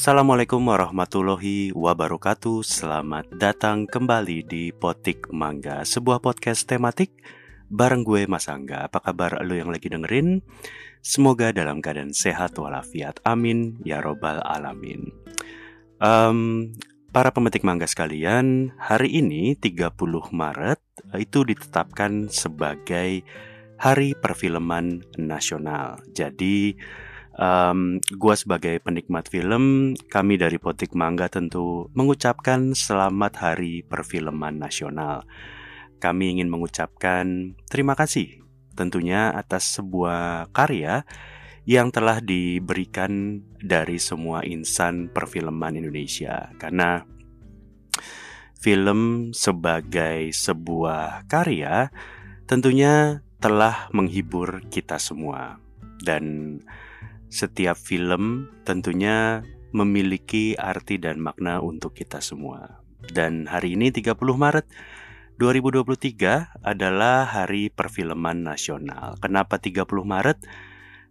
Assalamualaikum warahmatullahi wabarakatuh. Selamat datang kembali di Potik Mangga Sebuah podcast tematik Bareng gue Mas Angga. Apa kabar lo yang lagi dengerin? Semoga dalam keadaan sehat walafiat. Amin Ya Robbal Alamin. Um, Para pemetik mangga sekalian Hari ini 30 Maret Itu ditetapkan sebagai Hari Perfilman Nasional. Jadi um, gue sebagai penikmat film, kami dari Potik Mangga tentu mengucapkan selamat Hari Perfilman Nasional. Kami ingin mengucapkan terima kasih tentunya atas sebuah karya yang telah diberikan dari semua insan perfilman Indonesia karena film sebagai sebuah karya tentunya telah menghibur kita semua dan setiap film tentunya memiliki arti dan makna untuk kita semua. Dan hari ini 30 Maret 2023 adalah Hari Perfilman Nasional. Kenapa 30 Maret?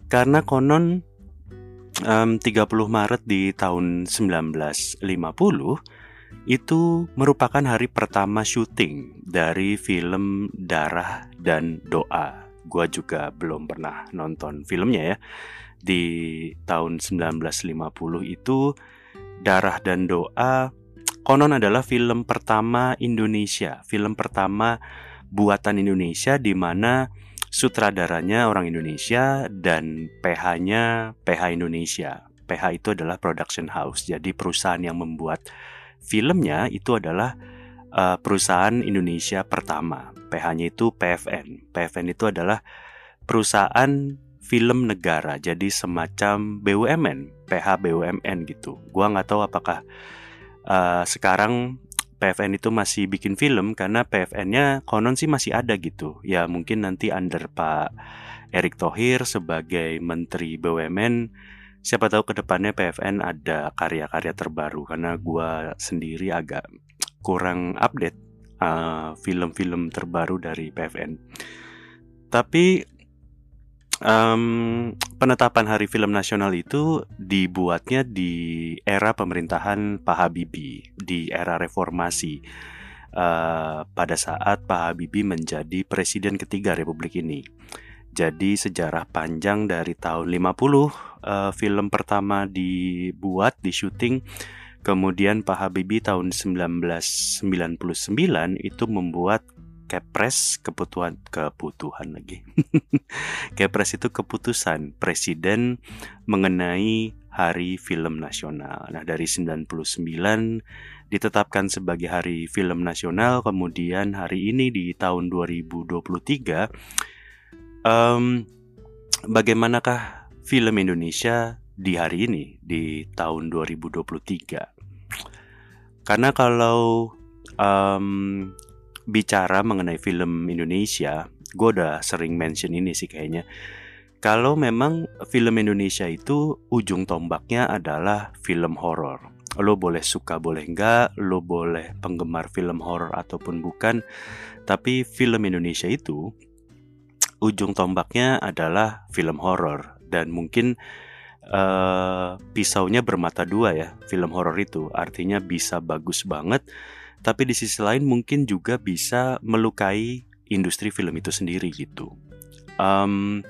Karena konon um, 30 Maret di tahun 1950 itu merupakan hari pertama syuting dari film Darah dan Doa. Gua juga belum pernah nonton filmnya ya di tahun 1950 itu Darah dan Doa konon adalah film pertama Indonesia, film pertama buatan Indonesia di mana sutradaranya orang Indonesia dan PH-nya PH Indonesia. PH itu adalah production house. Jadi perusahaan yang membuat filmnya itu adalah uh, perusahaan Indonesia pertama. PH-nya itu PFN. PFN itu adalah perusahaan film negara jadi semacam BUMN PH BUMN gitu. Gua nggak tahu apakah uh, sekarang PFN itu masih bikin film karena PFN-nya konon sih masih ada gitu. Ya mungkin nanti under Pak Erick Thohir sebagai Menteri BUMN siapa tahu ke depannya PFN ada karya-karya terbaru karena gua sendiri agak kurang update uh, film-film terbaru dari PFN tapi Um, penetapan Hari Film Nasional itu dibuatnya di era pemerintahan Pak Habibie, di era reformasi. Uh, pada saat Pak Habibie menjadi presiden ketiga Republik ini. Jadi sejarah panjang dari tahun 50 uh, eh, film pertama dibuat, di syuting Kemudian Pak Habibie tahun 1999 itu membuat Kepres kebutuhan kebutuhan lagi. Kepres itu keputusan presiden mengenai Hari Film Nasional. Nah, dari 99 ditetapkan sebagai Hari Film Nasional, kemudian hari ini di tahun 2023 um, bagaimanakah film Indonesia di hari ini di tahun 2023? Karena kalau um, bicara mengenai film Indonesia, gue udah sering mention ini sih kayaknya. Kalau memang film Indonesia itu ujung tombaknya adalah film horor. Lo boleh suka boleh enggak, lo boleh penggemar film horor ataupun bukan, tapi film Indonesia itu ujung tombaknya adalah film horor dan mungkin uh, pisaunya bermata dua ya film horor itu artinya bisa bagus banget tapi di sisi lain mungkin juga bisa melukai industri film itu sendiri gitu. Um,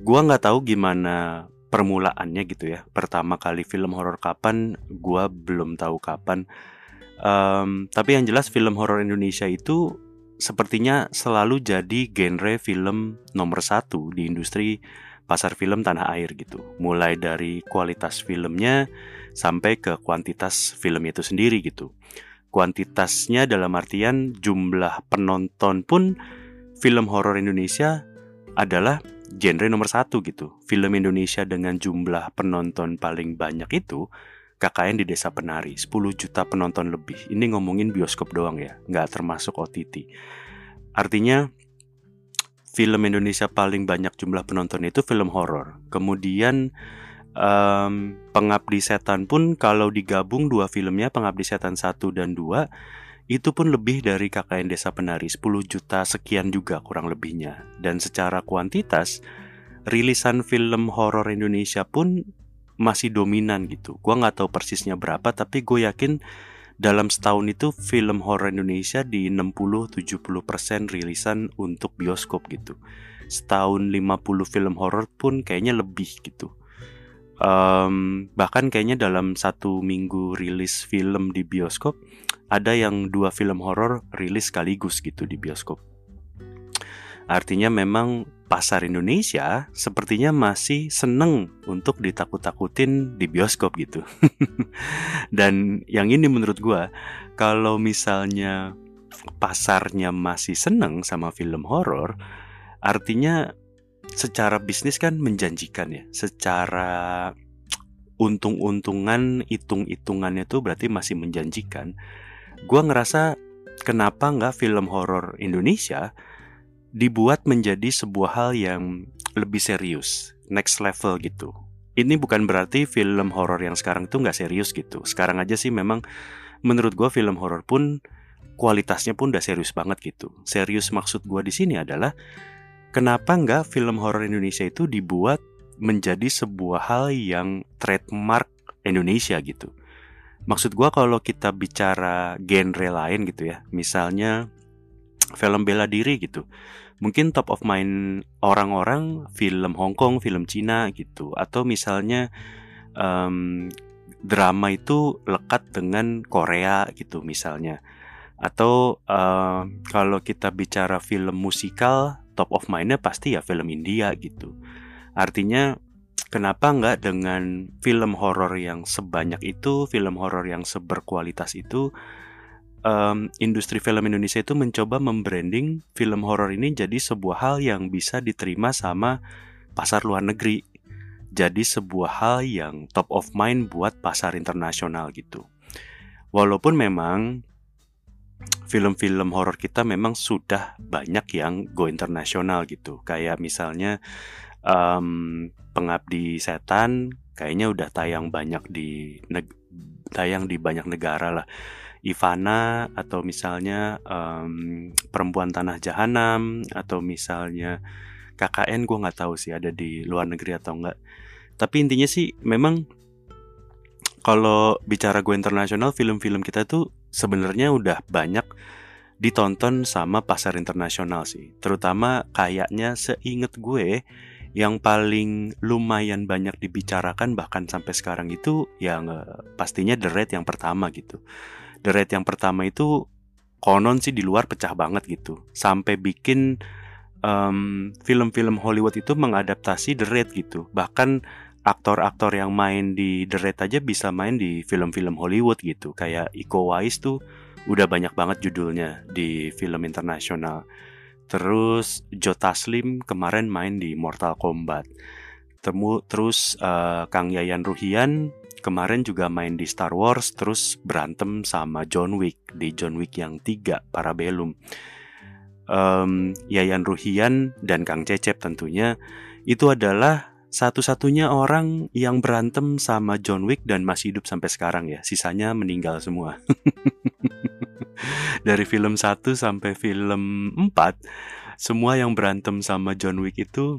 gua nggak tahu gimana permulaannya gitu ya. Pertama kali film horor kapan, gua belum tahu kapan. Um, tapi yang jelas film horor Indonesia itu sepertinya selalu jadi genre film nomor satu di industri pasar film tanah air gitu. Mulai dari kualitas filmnya sampai ke kuantitas film itu sendiri gitu kuantitasnya dalam artian jumlah penonton pun film horor Indonesia adalah genre nomor satu gitu. Film Indonesia dengan jumlah penonton paling banyak itu KKN di Desa Penari 10 juta penonton lebih. Ini ngomongin bioskop doang ya, nggak termasuk OTT. Artinya film Indonesia paling banyak jumlah penonton itu film horor. Kemudian um, Pengabdi Setan pun kalau digabung dua filmnya Pengabdi Setan 1 dan 2 itu pun lebih dari KKN Desa Penari 10 juta sekian juga kurang lebihnya dan secara kuantitas rilisan film horor Indonesia pun masih dominan gitu. Gua nggak tahu persisnya berapa, tapi gue yakin dalam setahun itu film horor Indonesia di 60-70% rilisan untuk bioskop gitu. Setahun 50 film horor pun kayaknya lebih gitu. Um, bahkan kayaknya dalam satu minggu rilis film di bioskop ada yang dua film horor rilis sekaligus gitu di bioskop. Artinya memang pasar Indonesia sepertinya masih seneng untuk ditakut-takutin di bioskop gitu. Dan yang ini menurut gue, kalau misalnya pasarnya masih seneng sama film horor, artinya secara bisnis kan menjanjikan ya. Secara untung-untungan, hitung-hitungannya tuh berarti masih menjanjikan. Gue ngerasa kenapa nggak film horor Indonesia dibuat menjadi sebuah hal yang lebih serius, next level gitu. Ini bukan berarti film horor yang sekarang itu nggak serius gitu. Sekarang aja sih memang menurut gue film horor pun kualitasnya pun udah serius banget gitu. Serius maksud gue di sini adalah kenapa nggak film horor Indonesia itu dibuat menjadi sebuah hal yang trademark Indonesia gitu. Maksud gue kalau kita bicara genre lain gitu ya, misalnya film bela diri gitu. Mungkin top of mind orang-orang film Hong Kong, film Cina gitu, atau misalnya um, drama itu lekat dengan Korea gitu misalnya, atau uh, kalau kita bicara film musikal, top of mindnya pasti ya film India gitu. Artinya kenapa nggak dengan film horor yang sebanyak itu, film horor yang seberkualitas itu um, industri film Indonesia itu mencoba membranding film horor ini jadi sebuah hal yang bisa diterima sama pasar luar negeri. Jadi sebuah hal yang top of mind buat pasar internasional gitu. Walaupun memang film-film horor kita memang sudah banyak yang go internasional gitu. Kayak misalnya um, Pengabdi Setan kayaknya udah tayang banyak di tayang di banyak negara lah Ivana atau misalnya um, perempuan tanah jahanam atau misalnya KKN gue nggak tahu sih ada di luar negeri atau enggak tapi intinya sih memang kalau bicara gue internasional film-film kita tuh sebenarnya udah banyak ditonton sama pasar internasional sih. Terutama kayaknya seinget gue yang paling lumayan banyak dibicarakan bahkan sampai sekarang itu yang pastinya The Red yang pertama gitu. The Raid yang pertama itu konon sih di luar pecah banget gitu. Sampai bikin film film-film Hollywood itu mengadaptasi The Raid gitu. Bahkan aktor-aktor yang main di The Raid aja bisa main di film-film Hollywood gitu. Kayak Iko Uwais tuh udah banyak banget judulnya di film internasional. Terus Joe Taslim kemarin main di Mortal Kombat. Temu, terus uh, Kang Yayan Ruhian kemarin juga main di Star Wars terus berantem sama John Wick di John Wick yang tiga Parabellum. Um, Yayan Ruhian dan Kang Cecep tentunya itu adalah satu-satunya orang yang berantem sama John Wick dan masih hidup sampai sekarang ya. Sisanya meninggal semua. Dari film 1 sampai film 4 semua yang berantem sama John Wick itu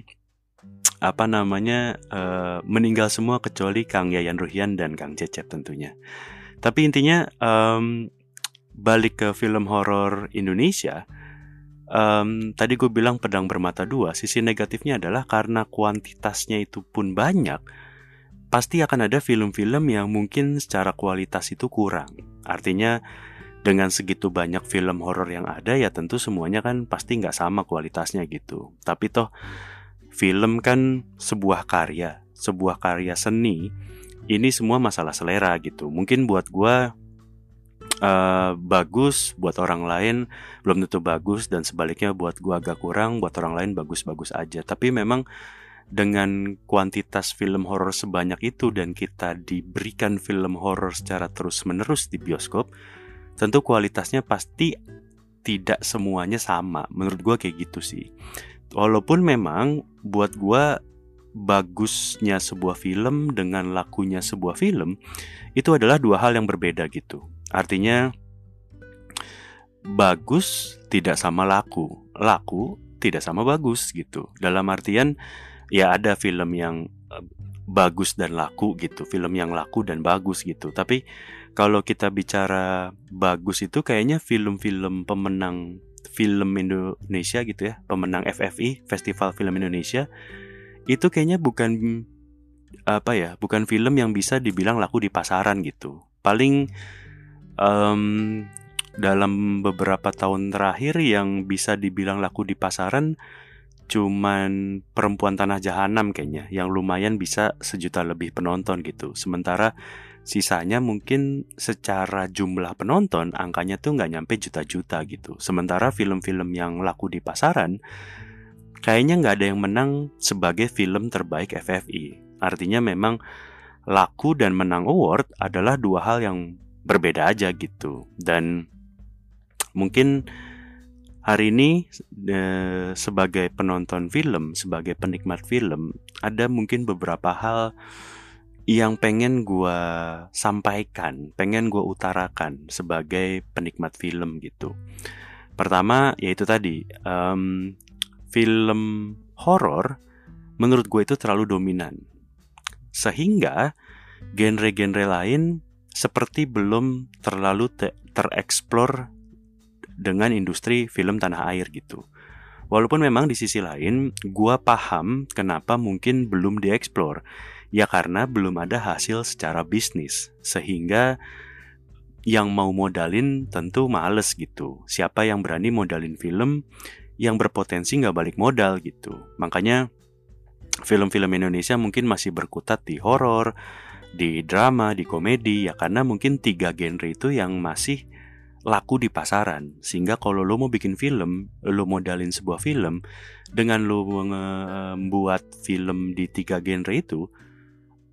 apa namanya uh, meninggal semua kecuali Kang Yayan Ruhian dan Kang Cecep tentunya. Tapi intinya um, balik ke film horor Indonesia, um, tadi gue bilang pedang bermata dua. Sisi negatifnya adalah karena kuantitasnya itu pun banyak, pasti akan ada film-film yang mungkin secara kualitas itu kurang. Artinya dengan segitu banyak film horor yang ada ya tentu semuanya kan pasti nggak sama kualitasnya gitu. Tapi toh film kan sebuah karya, sebuah karya seni. Ini semua masalah selera gitu. Mungkin buat gue uh, bagus, buat orang lain belum tentu bagus dan sebaliknya buat gue agak kurang, buat orang lain bagus-bagus aja. Tapi memang dengan kuantitas film horor sebanyak itu dan kita diberikan film horor secara terus-menerus di bioskop, tentu kualitasnya pasti tidak semuanya sama. Menurut gue kayak gitu sih walaupun memang buat gue bagusnya sebuah film dengan lakunya sebuah film itu adalah dua hal yang berbeda gitu. Artinya bagus tidak sama laku, laku tidak sama bagus gitu. Dalam artian ya ada film yang eh, bagus dan laku gitu, film yang laku dan bagus gitu. Tapi kalau kita bicara bagus itu kayaknya film-film pemenang film Indonesia gitu ya, pemenang FFI Festival Film Indonesia itu kayaknya bukan apa ya, bukan film yang bisa dibilang laku di pasaran gitu. Paling um, dalam beberapa tahun terakhir yang bisa dibilang laku di pasaran cuman perempuan tanah jahanam kayaknya yang lumayan bisa sejuta lebih penonton gitu. Sementara sisanya mungkin secara jumlah penonton angkanya tuh nggak nyampe juta-juta gitu. Sementara film-film yang laku di pasaran kayaknya nggak ada yang menang sebagai film terbaik FFI artinya memang laku dan menang award adalah dua hal yang berbeda aja gitu dan mungkin Hari ini eh, sebagai penonton film, sebagai penikmat film, ada mungkin beberapa hal yang pengen gue sampaikan, pengen gue utarakan sebagai penikmat film gitu. Pertama, yaitu tadi um, film horor menurut gue itu terlalu dominan, sehingga genre-genre lain seperti belum terlalu te tereksplor dengan industri film tanah air gitu. Walaupun memang di sisi lain, gua paham kenapa mungkin belum dieksplor. Ya karena belum ada hasil secara bisnis, sehingga yang mau modalin tentu males gitu. Siapa yang berani modalin film yang berpotensi nggak balik modal gitu. Makanya film-film Indonesia mungkin masih berkutat di horor, di drama, di komedi ya karena mungkin tiga genre itu yang masih laku di pasaran. Sehingga kalau lo mau bikin film lo modalin sebuah film dengan lo membuat film di tiga genre itu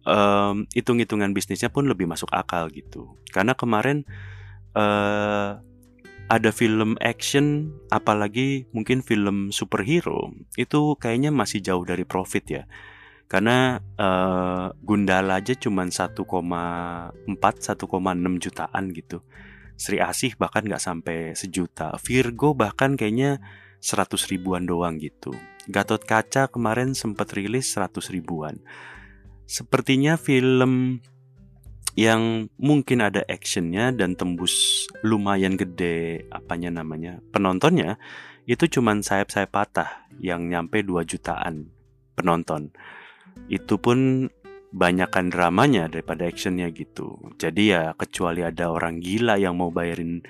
um, hitung-hitungan bisnisnya pun lebih masuk akal gitu. Karena kemarin uh, ada film action apalagi mungkin film superhero itu kayaknya masih jauh dari profit ya karena uh, Gundala aja cuma 1,4 1,6 jutaan gitu Sri Asih bahkan nggak sampai sejuta. Virgo bahkan kayaknya seratus ribuan doang gitu. Gatot Kaca kemarin sempat rilis seratus ribuan. Sepertinya film yang mungkin ada actionnya dan tembus lumayan gede apanya namanya penontonnya itu cuman sayap-sayap patah yang nyampe 2 jutaan penonton. Itu pun banyakan dramanya daripada actionnya gitu. Jadi ya kecuali ada orang gila yang mau bayarin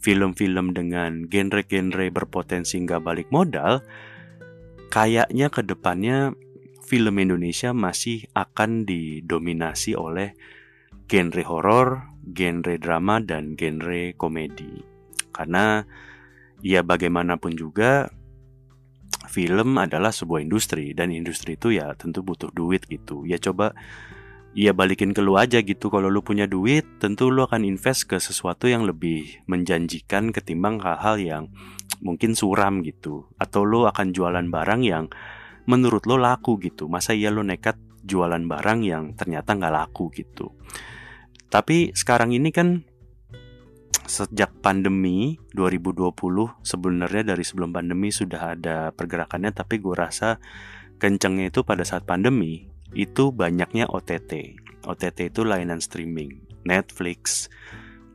film-film dengan genre-genre berpotensi nggak balik modal, kayaknya ke depannya film Indonesia masih akan didominasi oleh genre horor, genre drama, dan genre komedi. Karena ya bagaimanapun juga film adalah sebuah industri dan industri itu ya tentu butuh duit gitu. Ya coba ya balikin ke lu aja gitu. Kalau lu punya duit tentu lu akan invest ke sesuatu yang lebih menjanjikan ketimbang hal-hal yang mungkin suram gitu. Atau lu akan jualan barang yang menurut lo laku gitu. Masa iya lo nekat jualan barang yang ternyata nggak laku gitu. Tapi sekarang ini kan sejak pandemi 2020 sebenarnya dari sebelum pandemi sudah ada pergerakannya tapi gue rasa kencengnya itu pada saat pandemi itu banyaknya OTT. OTT itu layanan streaming, Netflix,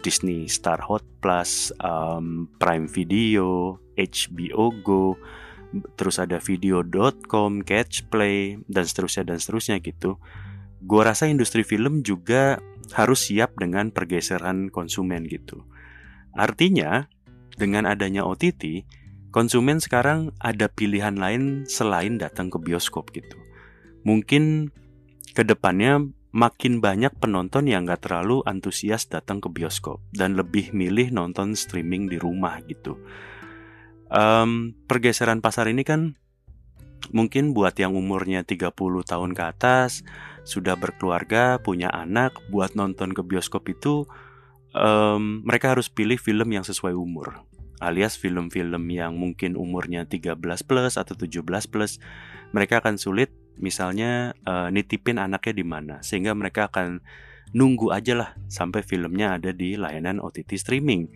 Disney Star Hot Plus, um, Prime Video, HBO Go, terus ada video.com, Catch Play, dan seterusnya dan seterusnya gitu. Gue rasa industri film juga harus siap dengan pergeseran konsumen gitu. Artinya, dengan adanya OTT, konsumen sekarang ada pilihan lain selain datang ke bioskop gitu. Mungkin ke depannya makin banyak penonton yang gak terlalu antusias datang ke bioskop dan lebih milih nonton streaming di rumah gitu. Um, pergeseran pasar ini kan mungkin buat yang umurnya 30 tahun ke atas, sudah berkeluarga, punya anak, buat nonton ke bioskop itu um, mereka harus pilih film yang sesuai umur alias film-film yang mungkin umurnya 13 plus atau 17 plus mereka akan sulit misalnya uh, nitipin anaknya di mana sehingga mereka akan nunggu aja lah sampai filmnya ada di layanan OTT streaming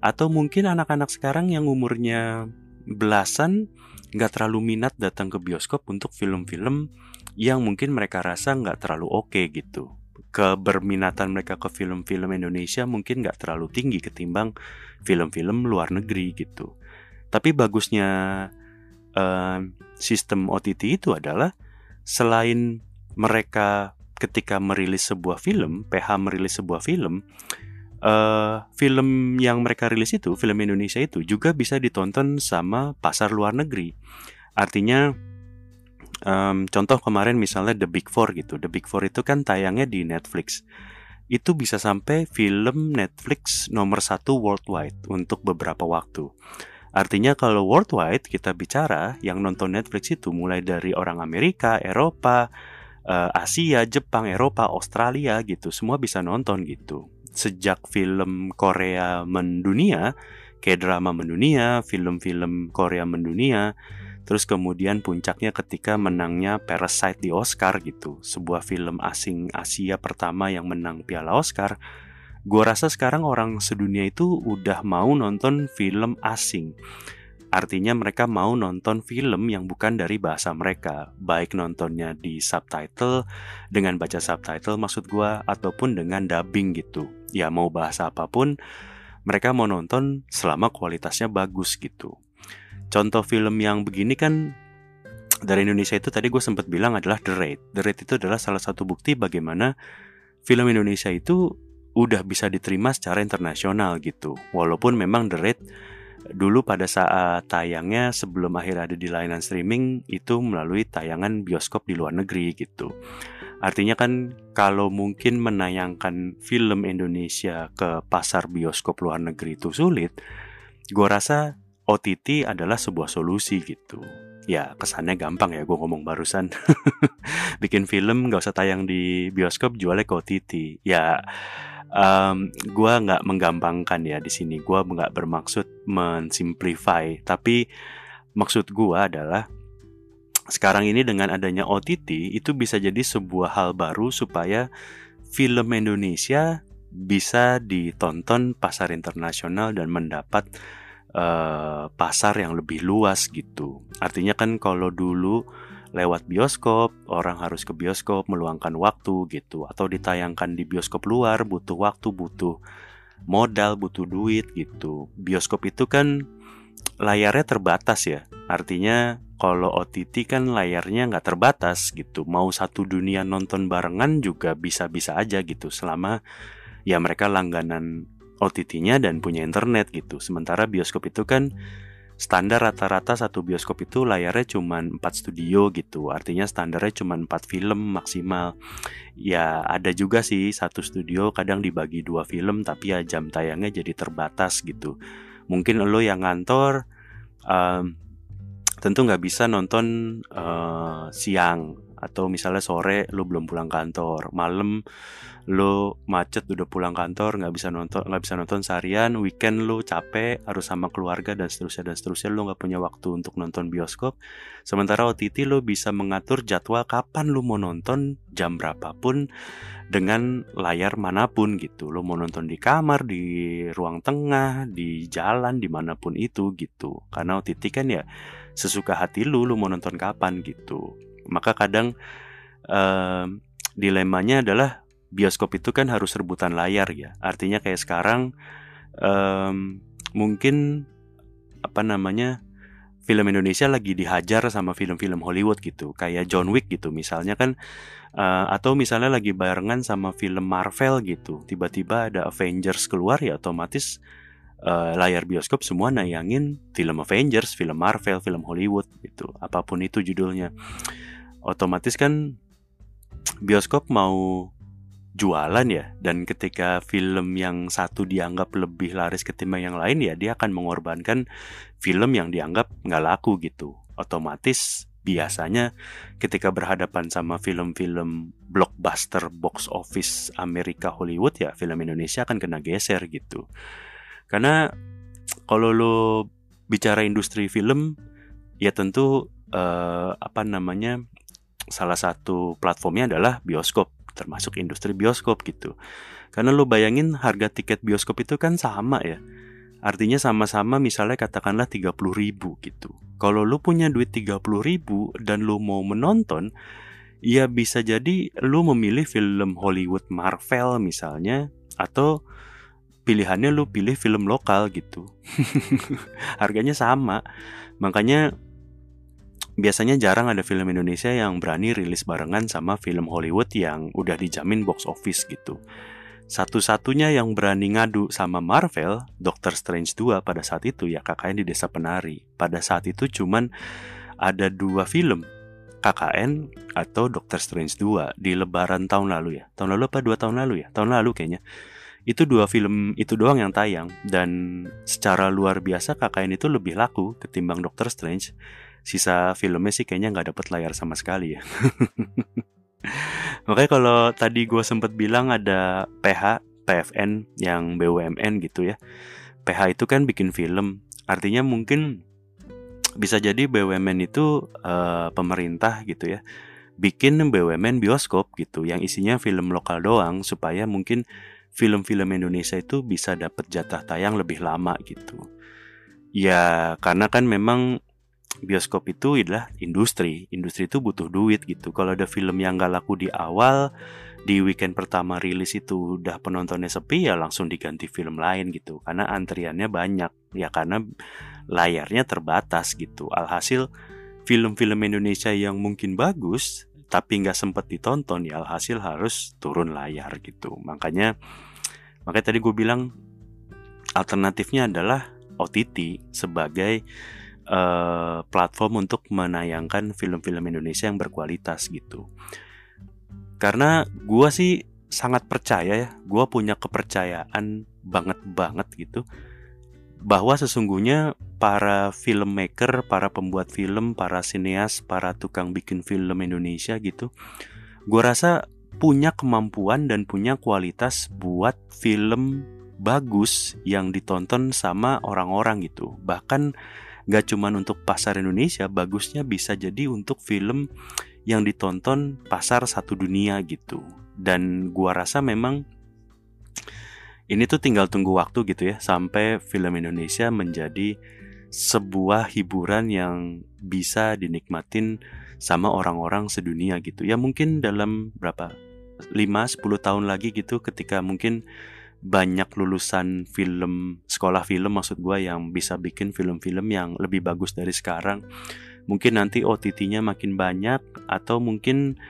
atau mungkin anak-anak sekarang yang umurnya belasan nggak terlalu minat datang ke bioskop untuk film-film yang mungkin mereka rasa nggak terlalu oke okay gitu. Keberminatan mereka ke film-film Indonesia mungkin nggak terlalu tinggi ketimbang film-film luar negeri gitu. Tapi bagusnya uh, sistem OTT itu adalah selain mereka ketika merilis sebuah film, PH merilis sebuah film, uh, film yang mereka rilis itu, film Indonesia itu juga bisa ditonton sama pasar luar negeri. Artinya, um, contoh kemarin misalnya The Big Four gitu, The Big Four itu kan tayangnya di Netflix. Itu bisa sampai film Netflix nomor satu worldwide untuk beberapa waktu. Artinya kalau worldwide kita bicara yang nonton Netflix itu mulai dari orang Amerika, Eropa, uh, Asia, Jepang, Eropa, Australia gitu, semua bisa nonton gitu. Sejak film Korea mendunia, kayak drama mendunia, film-film Korea mendunia, terus kemudian puncaknya ketika menangnya Parasite di Oscar gitu, sebuah film asing Asia pertama yang menang Piala Oscar. Gue rasa sekarang orang sedunia itu udah mau nonton film asing Artinya mereka mau nonton film yang bukan dari bahasa mereka, baik nontonnya di subtitle dengan baca subtitle maksud gua ataupun dengan dubbing gitu. Ya mau bahasa apa pun, mereka mau nonton selama kualitasnya bagus gitu. Contoh film yang begini kan dari Indonesia itu tadi gue sempat bilang adalah The Raid. The Raid itu adalah salah satu bukti bagaimana film Indonesia itu udah bisa diterima secara internasional gitu. Walaupun memang The Raid dulu pada saat tayangnya sebelum akhir ada di layanan streaming itu melalui tayangan bioskop di luar negeri gitu. Artinya kan kalau mungkin menayangkan film Indonesia ke pasar bioskop luar negeri itu sulit, gue rasa OTT adalah sebuah solusi gitu. Ya kesannya gampang ya gue ngomong barusan. Bikin film gak usah tayang di bioskop jualnya ke OTT. Ya um, gue nggak menggampangkan ya di sini gue nggak bermaksud mensimplify tapi maksud gue adalah sekarang ini dengan adanya OTT itu bisa jadi sebuah hal baru supaya film Indonesia bisa ditonton pasar internasional dan mendapat uh, pasar yang lebih luas gitu. Artinya kan kalau dulu lewat bioskop, orang harus ke bioskop meluangkan waktu gitu atau ditayangkan di bioskop luar butuh waktu, butuh modal, butuh duit gitu. Bioskop itu kan layarnya terbatas ya. Artinya kalau OTT kan layarnya nggak terbatas gitu. Mau satu dunia nonton barengan juga bisa-bisa aja gitu selama ya mereka langganan OTT-nya dan punya internet gitu. Sementara bioskop itu kan standar rata-rata satu bioskop itu layarnya cuma 4 studio gitu. Artinya standarnya cuma 4 film maksimal. Ya ada juga sih satu studio kadang dibagi dua film tapi ya jam tayangnya jadi terbatas gitu. Mungkin lo yang ngantor um, tentu nggak bisa nonton uh, siang atau misalnya sore lo belum pulang kantor. Malam lo macet udah pulang kantor nggak bisa nonton nggak bisa nonton seharian. Weekend lo capek harus sama keluarga dan seterusnya dan seterusnya. Lo nggak punya waktu untuk nonton bioskop. Sementara OTT lo bisa mengatur jadwal kapan lo mau nonton jam berapapun dengan layar mana pun gitu. Lo mau nonton di kamar di ruang tengah di jalan di mana pun itu gitu. Karena OTT kan ya sesuka hati lo lo mau nonton kapan gitu maka kadang uh, dilemanya adalah bioskop itu kan harus rebutan layar ya. Artinya kayak sekarang um, mungkin apa namanya film Indonesia lagi dihajar sama film-film Hollywood gitu, kayak John Wick gitu misalnya kan uh, atau misalnya lagi barengan sama film Marvel gitu. Tiba-tiba ada Avengers keluar ya otomatis uh, layar bioskop semua nayangin film Avengers, film Marvel, film Hollywood gitu. Apa pun itu judulnya. Otomatis kan bioskop mau jualan ya. Dan ketika film yang satu dianggap lebih laris ketimbang yang lain ya dia akan mengorbankan film yang dianggap nggak laku gitu. Otomatis biasanya ketika berhadapan sama film-film blockbuster box office Amerika Hollywood ya film Indonesia akan kena geser gitu. Karena kalau lo bicara industri film ya tentu uh, apa namanya salah satu platformnya adalah bioskop termasuk industri bioskop gitu. Karena lo bayangin harga tiket bioskop itu kan sama ya. Artinya sama-sama misalnya katakanlah 30 ribu gitu. Kalau lo punya duit 30 ribu dan lo mau menonton, ya bisa jadi lu memilih film Hollywood Marvel misalnya atau pilihannya lu pilih film lokal gitu. Harganya sama. Makanya biasanya jarang ada film Indonesia yang berani rilis barengan sama film Hollywood yang udah dijamin box office gitu. Satu-satunya yang berani ngadu sama Marvel, Doctor Strange 2 pada saat itu ya KKN di Desa Penari. Pada saat itu cuman ada dua film, KKN atau Doctor Strange 2 di lebaran tahun lalu ya. Tahun lalu apa dua tahun lalu ya? Tahun lalu kayaknya. Itu dua film itu doang yang tayang dan secara luar biasa KKN itu lebih laku ketimbang Doctor Strange. Sisa filmnya sih kayaknya nggak dapat layar sama sekali ya. Makanya kalau tadi gue sempet bilang ada PH, PFN yang BUMN gitu ya. PH itu kan bikin film. Artinya mungkin bisa jadi BUMN itu uh, pemerintah gitu ya. Bikin BUMN bioskop gitu yang isinya film lokal doang supaya mungkin film-film Indonesia itu bisa dapat jatah tayang lebih lama gitu. Ya karena kan memang bioskop itu adalah industri. Industri itu butuh duit gitu. Kalau ada film yang gak laku di awal, di weekend pertama rilis itu udah penontonnya sepi ya langsung diganti film lain gitu. Karena antriannya banyak. Ya karena layarnya terbatas gitu. Alhasil film-film Indonesia yang mungkin bagus tapi nggak sempet ditonton ya alhasil harus turun layar gitu. Makanya makanya tadi gue bilang alternatifnya adalah OTT sebagai uh, platform untuk menayangkan film-film Indonesia yang berkualitas gitu. Karena gue sih sangat percaya ya, gue punya kepercayaan banget banget gitu bahwa sesungguhnya para filmmaker, para pembuat film, para sineas, para tukang bikin film Indonesia gitu, gue rasa punya kemampuan dan punya kualitas buat film bagus yang ditonton sama orang-orang gitu. Bahkan gak cuman untuk pasar Indonesia, bagusnya bisa jadi untuk film yang ditonton pasar satu dunia gitu. Dan gua rasa memang ini tuh tinggal tunggu waktu gitu ya sampai film Indonesia menjadi sebuah hiburan yang bisa dinikmatin sama orang-orang sedunia gitu. Ya mungkin dalam berapa 5 10 tahun lagi gitu ketika mungkin banyak lulusan film sekolah film maksud gue yang bisa bikin film-film yang lebih bagus dari sekarang. Mungkin nanti OTT-nya makin banyak atau mungkin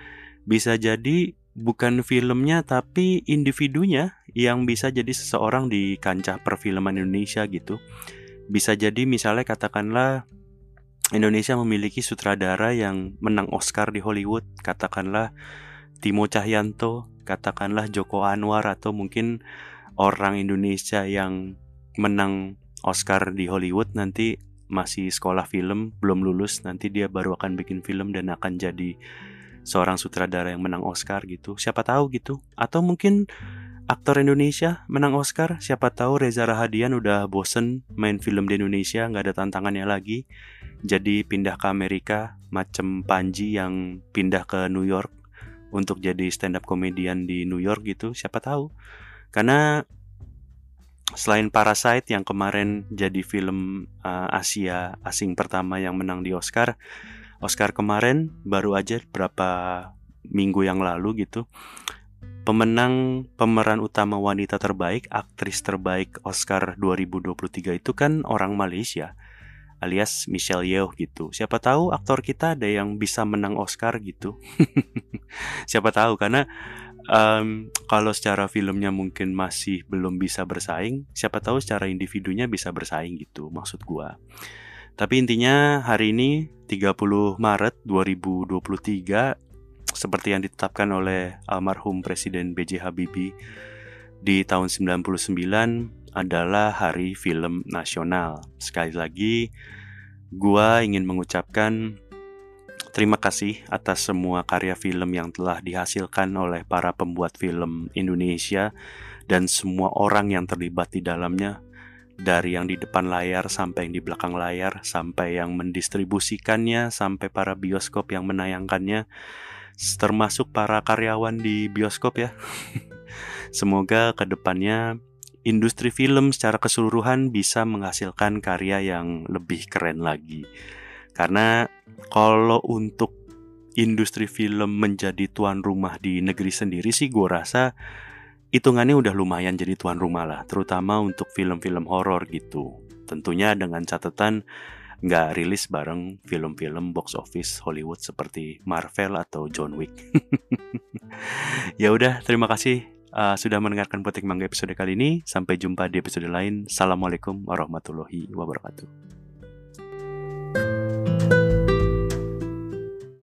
bisa jadi bukan filmnya tapi individunya yang bisa jadi seseorang di kancah perfilman Indonesia gitu. Bisa jadi misalnya katakanlah Indonesia memiliki sutradara yang menang Oscar di Hollywood katakanlah Timo Cahyanto katakanlah Joko Anwar atau mungkin orang Indonesia yang menang Oscar di Hollywood nanti masih sekolah film, belum lulus, nanti dia baru akan bikin film dan akan jadi seorang sutradara yang menang Oscar gitu. Siapa tahu gitu. Atau mungkin aktor Indonesia menang Oscar, siapa tahu Reza Rahadian udah bosen main film di Indonesia, nggak ada tantangannya lagi. Jadi pindah ke Amerika, macem Panji yang pindah ke New York untuk jadi stand up komedian di New York gitu, siapa tahu. Karena selain Parasite yang kemarin jadi film uh, Asia asing pertama yang menang di Oscar, Oscar kemarin baru aja berapa minggu yang lalu gitu. Pemenang pemeran utama wanita terbaik, aktris terbaik Oscar 2023 itu kan orang Malaysia alias Michelle Yeoh gitu. Siapa tahu aktor kita ada yang bisa menang Oscar gitu. Siapa tahu karena um, kalau secara filmnya mungkin masih belum bisa bersaing, siapa tahu secara individunya bisa bersaing gitu maksud gua. Tapi intinya hari ini 30 Maret 2023 seperti yang ditetapkan oleh almarhum Presiden B.J. Habibie di tahun 99 adalah Hari Film Nasional. Sekali lagi, gua ingin mengucapkan Terima kasih atas semua karya film yang telah dihasilkan oleh para pembuat film Indonesia dan semua orang yang terlibat di dalamnya, dari yang di depan layar sampai yang di belakang layar, sampai yang mendistribusikannya, sampai para bioskop yang menayangkannya, termasuk para karyawan di bioskop ya. Semoga ke depannya industri film secara keseluruhan bisa menghasilkan karya yang lebih keren lagi. Karena kalau untuk industri film menjadi tuan rumah di negeri sendiri sih gue rasa hitungannya udah lumayan jadi tuan rumah lah, terutama untuk film-film horor gitu. Tentunya dengan catatan nggak rilis bareng film-film box office Hollywood seperti Marvel atau John Wick. ya udah, terima kasih uh, sudah mendengarkan Potik Mangga episode kali ini. Sampai jumpa di episode lain. Assalamualaikum warahmatullahi wabarakatuh.